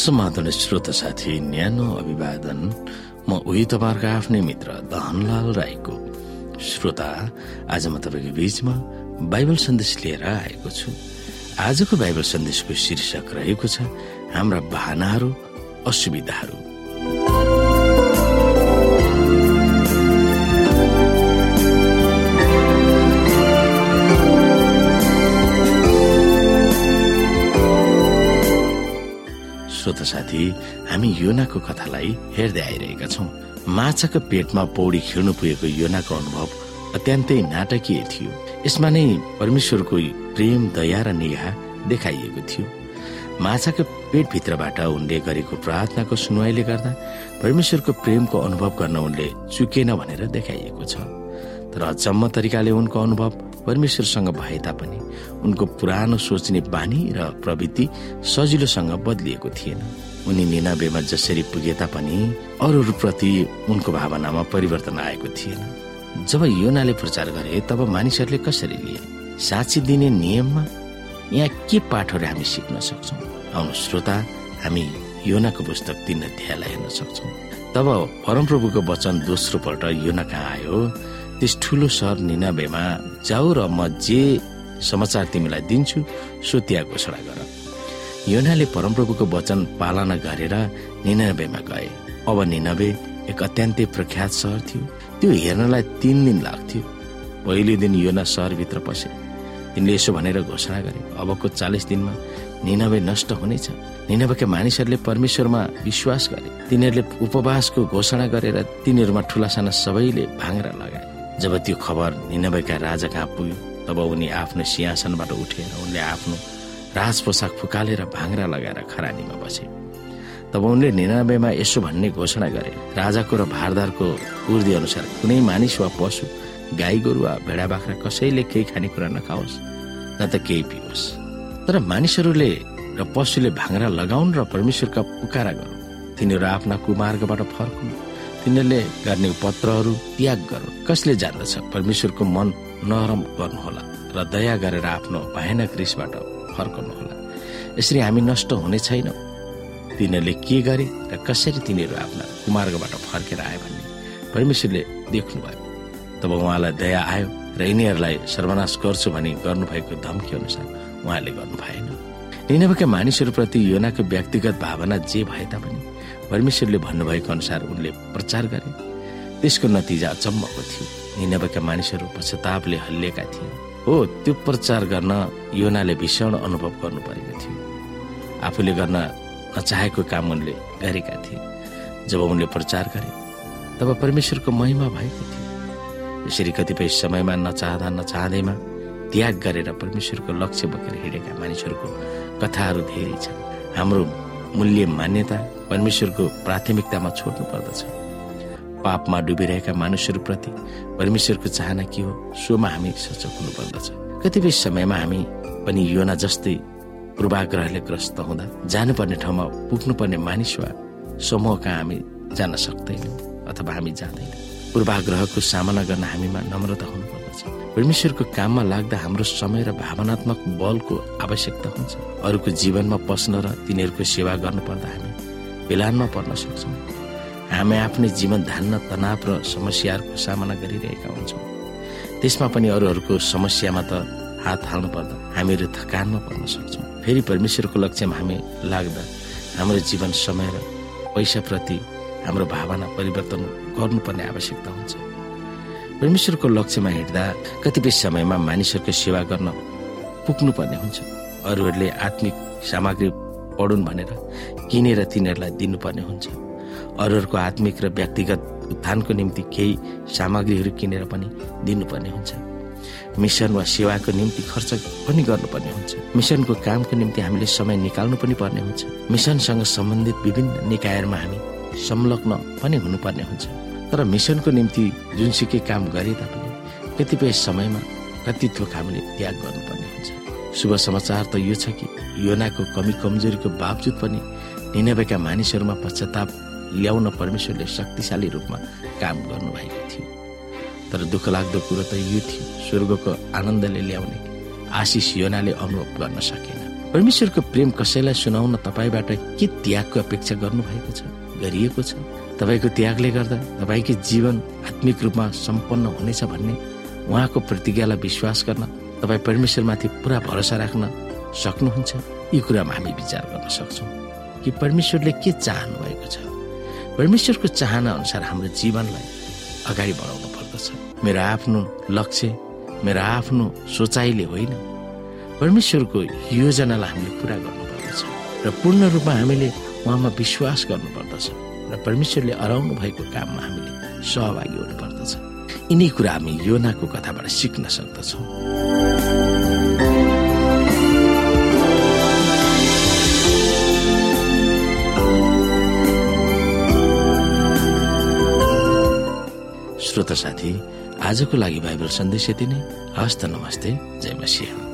समाधान श्रोत साथी न्यानो अभिवादन। म उही तपाईँहरूको आफ्नै मित्र दहनलाल राईको। श्रोता आज म तपाईँको बीचमा बाइबल सन्देश लिएर आएको छु। आजको बाइबल सन्देशको शीर्षक रहेको छ हाम्रा भावनाहरू असुविधाहरू। साथी हामी योनाको कथालाई हेर्दै आइरहेका छौँ। माछाको पेटमा पौडी खेल्नु पुगेको योनाको अनुभव अत्यन्तै नाटकीय थियो। यसमा नै परमेश्वरको प्रेम दया र निगाह देखाइएको थियो। माछाको पेटभित्रबाट उनले गरेको प्रार्थनाको सुनवाईले गर्दा परमेश्वरको प्रेमको अनुभव गर्न उनले चुकेन भनेर देखाइएको छ। तर अचम्म तरिकाले उनको अनुभव परमेश्वरसँग भए तापनि उनको पुरानो सोच्ने बानी र प्रवृत्ति सजिलोसँग बदलिएको थिएन। उनी निनाबेमा जसरी पुगे तापनि अरूप्रति उनको भावनामा परिवर्तन आएको थिएन। जब योनाले प्रचार गरे तब मानिसहरूले कसरी लिए? साँची दिने नियममा यहाँ के पाठहरू हामी सिक्न सक्छौ? आउनु श्रोता हामी योनाको पुस्तक तीन अध्यायलाई हेर्न सक्छौ। तब परमप्रभुको वचन दोस्रो पल्ट योना कहाँ आयो? त्यस ठुलो सहर निनाबेमा जाऊ र म जे समाचार तिमीलाई दिन्छु सो त्यहाँ घोषणा गर। योनाले परमप्रभुको वचन पालना गरेर निनाबेमा गए। अब निनाबे एक अत्यन्तै प्रख्यात सहर थियो। त्यो हेर्नलाई तीन दिन लाग्थ्यो। पहिलो दिन योना सहरभित्र पसे। तिनले यसो भनेर घोषणा गरे। अबको चालिस दिनमा निनबे नष्ट हुनेछ। निनबेका मानिसहरूले परमेश्वरमा विश्वास गरे। तिनीहरूले उपवासको घोषणा गरेर तिनीहरूमा ठुला साना सबैले भाङ्रा लगाए। जब त्यो खबर निनबेका राजा कहाँ पुग्यो तब उनी आफ्नो सिंहासनबाट उठेर उनले आफ्नो राज पोसाक फुकालेर भाङ्रा लगाएर खरानीमा बसे। तब उनले निनाबेमा यसो भन्ने घोषणा गरे राजाको र भारदारको अनुसार कुनै मानिस वा पशु गाई गोरु वा भेडा बाख्रा कसैले केही खानेकुरा नखाओस् न त केही पियोस् तर मानिसहरूले र पशुले भाङ्रा लगाउन् र परमेश्वरका पुकारा गरौँ तिनीहरू आफ्ना कुमार्गबाट फर्कुन्। तिनीहरूले गर्ने पत्रहरू त्याग गरौँ। कसले जान्दछ? परमेश्वरको मन नरम गर्नुहोला र दया गरेर आफ्नो भयानक रिसबाट फर्कनुहोला। यसरी हामी नष्ट हुने छैनौँ। तिनीहरूले के गरे र कसरी तिनीहरू आफ्ना कुमार्गबाट फर्केर आयो भन्ने परमेश्वरले देख्नुभयो। तब उहाँलाई दया आयो र यिनीहरूलाई सर्वनाश गर्छु भनी गर्नुभएको धम्की अनुसार उहाँले गर्नु भएन निनभएका मानिसहरूप्रति योनाको व्यक्तिगत भावना जे भए तापनि परमेश्वरले भन्नुभएको अनुसार उनले प्रचार गरे। त्यसको नतिजा अचम्मको थियो। निनबका मानिसहरू पश्चातापले हल्लिएका थिए। हो त्यो प्रचार गर्न योनाले भीषण अनुभव गर्नु परेको थियो। आफूले गर्न नचाहेको काम उनले गरेका थिए। जब उनले प्रचार गरे तब परमेश्वरको महिमा भएको थियो। यसरी कतिपय समयमा नचाहँदा नचाहँदैमा त्याग गरेर परमेश्वरको लक्ष्य बोकेर हिँडेका मानिसहरूको कथाहरू धेरै छन्। हाम्रो मूल्य मान्यता परमेश्वरको प्राथमिकतामा छोड्नु पर्दछ। पापमा डुबिरहेका मानिसहरूप्रति परमेश्वरको चाहना के हो सोमा हामी सचक हुनु पर्दछ। कतिपय समयमा हामी पनि योना जस्तै पूर्वाग्रहले ग्रस्त हुँदा जानुपर्ने ठाउँमा पुग्नुपर्ने मानिस वा समूह कहाँ हामी जान सक्दैनौँ अथवा हामी जाँदैनौँ। पूर्वाग्रहको सामना गर्न हामीमा नम्रता परमेश्वरको काममा लाग्दा हाम्रो समय र भावनात्मक बलको आवश्यकता हुन्छ। अरूको जीवनमा पस्न र तिनीहरूको सेवा गर्नु पर्दा हामी बेलानमा पर्न सक्छौँ। हामी आफ्नै जीवन धान्न तनाव र समस्याहरूको सामना गरिरहेका हुन्छौँ। त्यसमा पनि अरूहरूको समस्यामा त हात हाल्नु पर्दा हामीहरू थकानमा पर्न सक्छौँ। फेरि परमेश्वरको लक्ष्यमा हामी लाग्दा हाम्रो जीवन समय र पैसाप्रति हाम्रो भावना परिवर्तन गर्नुपर्ने आवश्यकता हुन्छ। परमेश्वरको लक्ष्यमा हिँड्दा कतिपय समयमा मानिसहरूको सेवा गर्न पुग्नुपर्ने हुन्छ। अरूहरूले आत्मिक सामग्री पढुन् भनेर किनेर तिनीहरूलाई दिनुपर्ने हुन्छ। अरूहरूको आत्मिक र व्यक्तिगत उत्थानको निम्ति केही सामग्रीहरू किनेर पनि दिनुपर्ने हुन्छ। मिसन वा सेवाको निम्ति खर्च पनि गर्नुपर्ने हुन्छ। मिसनको कामको निम्ति हामीले समय निकाल्नु पनि पर्ने हुन्छ। मिसनसँग सम्बन्धित विभिन्न निकायहरूमा हामी संलग्न पनि हुनुपर्ने हुन्छ। तर मिसनको निम्ति जुनसुकै काम गरे तापनि कतिपय समयमा कतित्व हामीले त्याग गर्नुपर्ने हुन्छ। शुभ समाचार त यो छ कि योनाको कमी कमजोरीको बावजुद पनि निनबेका मानिसहरूमा पश्चाताप ल्याउन परमेश्वरले शक्तिशाली रूपमा काम गर्नुभएको थियो। तर दुःख लाग्दो कुरो त यो थियो स्वर्गको आनन्दले ल्याउने आशिष योनाले अनुभव गर्न सकेन। परमेश्वरको प्रेम कसैलाई सुनाउन तपाईँबाट के त्यागको अपेक्षा गर्नुभएको छ? गरिएको छ। तपाईँको त्यागले गर्दा तपाईँको जीवन आत्मिक रूपमा सम्पन्न हुनेछ भन्ने उहाँको प्रतिज्ञालाई विश्वास गर्न तपाईँ परमेश्वरमाथि पुरा भरोसा राख्न सक्नुहुन्छ। यी कुरामा हामी विचार गर्न सक्छौँ कि परमेश्वरले के चाहनु भएको छ। परमेश्वरको चाहना अनुसार हाम्रो जीवनलाई अगाडि बढाउनु पर्दछ। मेरो आफ्नो लक्ष्य मेरो आफ्नो सोचाइले होइन परमेश्वरको योजनालाई हामीले पुरा गर्नुपर्दछ। र पूर्ण रूपमा हामीले उहाँमा विश्वास गर्नुपर्दछ र परमेश्वरले अराउनु भएको काममा हामीले सहभागी हुनुपर्दछ। यिनी कुरा हामी योनाको कथाबाट सिक्न सक्दछौँ। श्रोता साथी आजको लागि बाइबल सन्देश यति नै। हस्त नमस्ते। जय मसिंह।